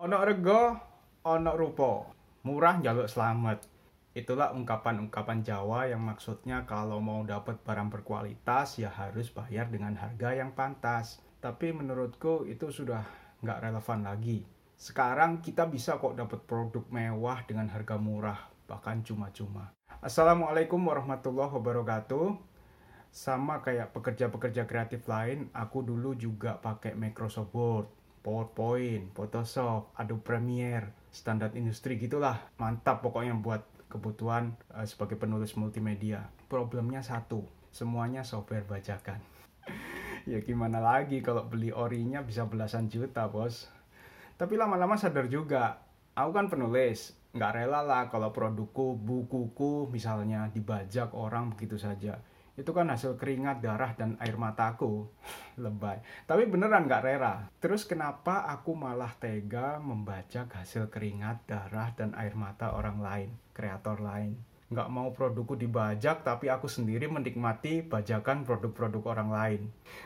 Ono rego, ono rupo. Murah jaluk selamat. Itulah ungkapan-ungkapan Jawa yang maksudnya kalau mau dapat barang berkualitas ya harus bayar dengan harga yang pantas. Tapi menurutku itu sudah nggak relevan lagi. Sekarang kita bisa kok dapat produk mewah dengan harga murah, bahkan cuma-cuma. Assalamualaikum warahmatullahi wabarakatuh. Sama kayak pekerja-pekerja kreatif lain, aku dulu juga pakai Microsoft Word, PowerPoint, Photoshop, Adobe Premiere, standar industri gitulah. Mantap pokoknya buat kebutuhan uh, sebagai penulis multimedia. Problemnya satu, semuanya software bajakan. ya gimana lagi kalau beli orinya bisa belasan juta, Bos. Tapi lama-lama sadar juga, aku kan penulis, nggak rela lah kalau produkku, bukuku misalnya dibajak orang begitu saja itu kan hasil keringat, darah, dan air mataku. Lebay. Tapi beneran gak rela. Terus kenapa aku malah tega membaca hasil keringat, darah, dan air mata orang lain, kreator lain? Nggak mau produkku dibajak tapi aku sendiri menikmati bajakan produk-produk orang lain.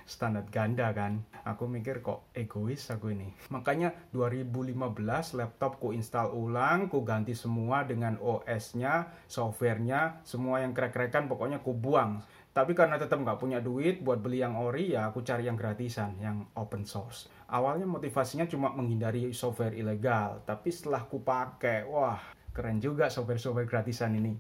Standar ganda kan? Aku mikir kok egois aku ini. Makanya 2015 laptop ku install ulang ku ganti semua dengan OS-nya softwarenya semua yang krek-krekan pokoknya ku buang. Tapi karena tetap nggak punya duit buat beli yang ori ya aku cari yang gratisan yang open source. Awalnya motivasinya cuma menghindari software ilegal tapi setelah ku pakai wah keren juga software-software gratisan ini.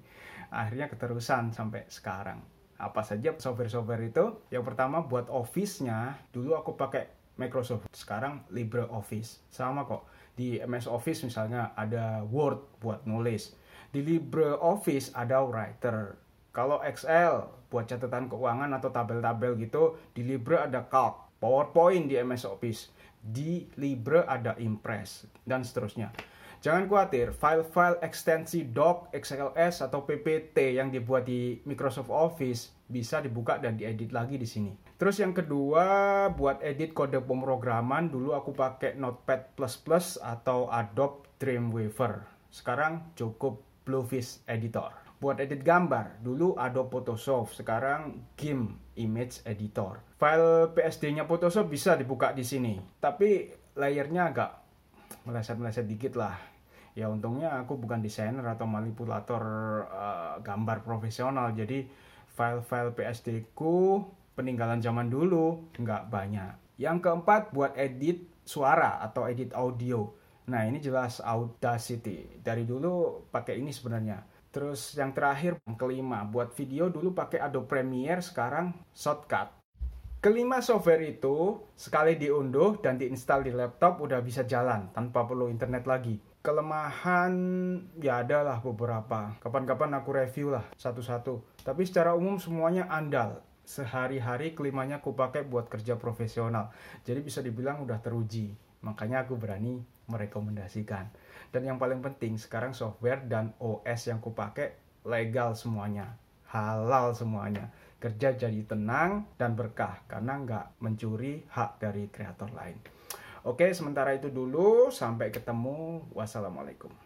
Akhirnya keterusan sampai sekarang. Apa saja software-software itu? Yang pertama buat office-nya dulu aku pakai Microsoft. Sekarang LibreOffice. Sama kok. Di MS Office misalnya ada Word buat nulis. Di LibreOffice ada Writer. Kalau Excel buat catatan keuangan atau tabel-tabel gitu di Libre ada Calc PowerPoint di MS Office. Di Libre ada Impress dan seterusnya Jangan khawatir, file-file ekstensi doc, XLS, atau PPT yang dibuat di Microsoft Office bisa dibuka dan diedit lagi di sini. Terus yang kedua, buat edit kode pemrograman, dulu aku pakai Notepad++ atau Adobe Dreamweaver. Sekarang cukup Bluefish Editor. Buat edit gambar, dulu Adobe Photoshop, sekarang GIMP Image Editor. File PSD-nya Photoshop bisa dibuka di sini, tapi layernya agak meleset-meleset dikit lah ya untungnya aku bukan desainer atau manipulator uh, gambar profesional. Jadi file-file PSD ku peninggalan zaman dulu nggak banyak. Yang keempat buat edit suara atau edit audio. Nah ini jelas Audacity. Dari dulu pakai ini sebenarnya. Terus yang terakhir yang kelima buat video dulu pakai Adobe Premiere sekarang Shotcut. Kelima software itu sekali diunduh dan diinstal di laptop udah bisa jalan tanpa perlu internet lagi kelemahan ya ada lah beberapa. Kapan-kapan aku review lah satu-satu. Tapi secara umum semuanya andal. Sehari-hari kelimanya aku pakai buat kerja profesional. Jadi bisa dibilang udah teruji. Makanya aku berani merekomendasikan. Dan yang paling penting sekarang software dan OS yang aku pakai legal semuanya. Halal semuanya. Kerja jadi tenang dan berkah karena nggak mencuri hak dari kreator lain. Oke, sementara itu dulu. Sampai ketemu. Wassalamualaikum.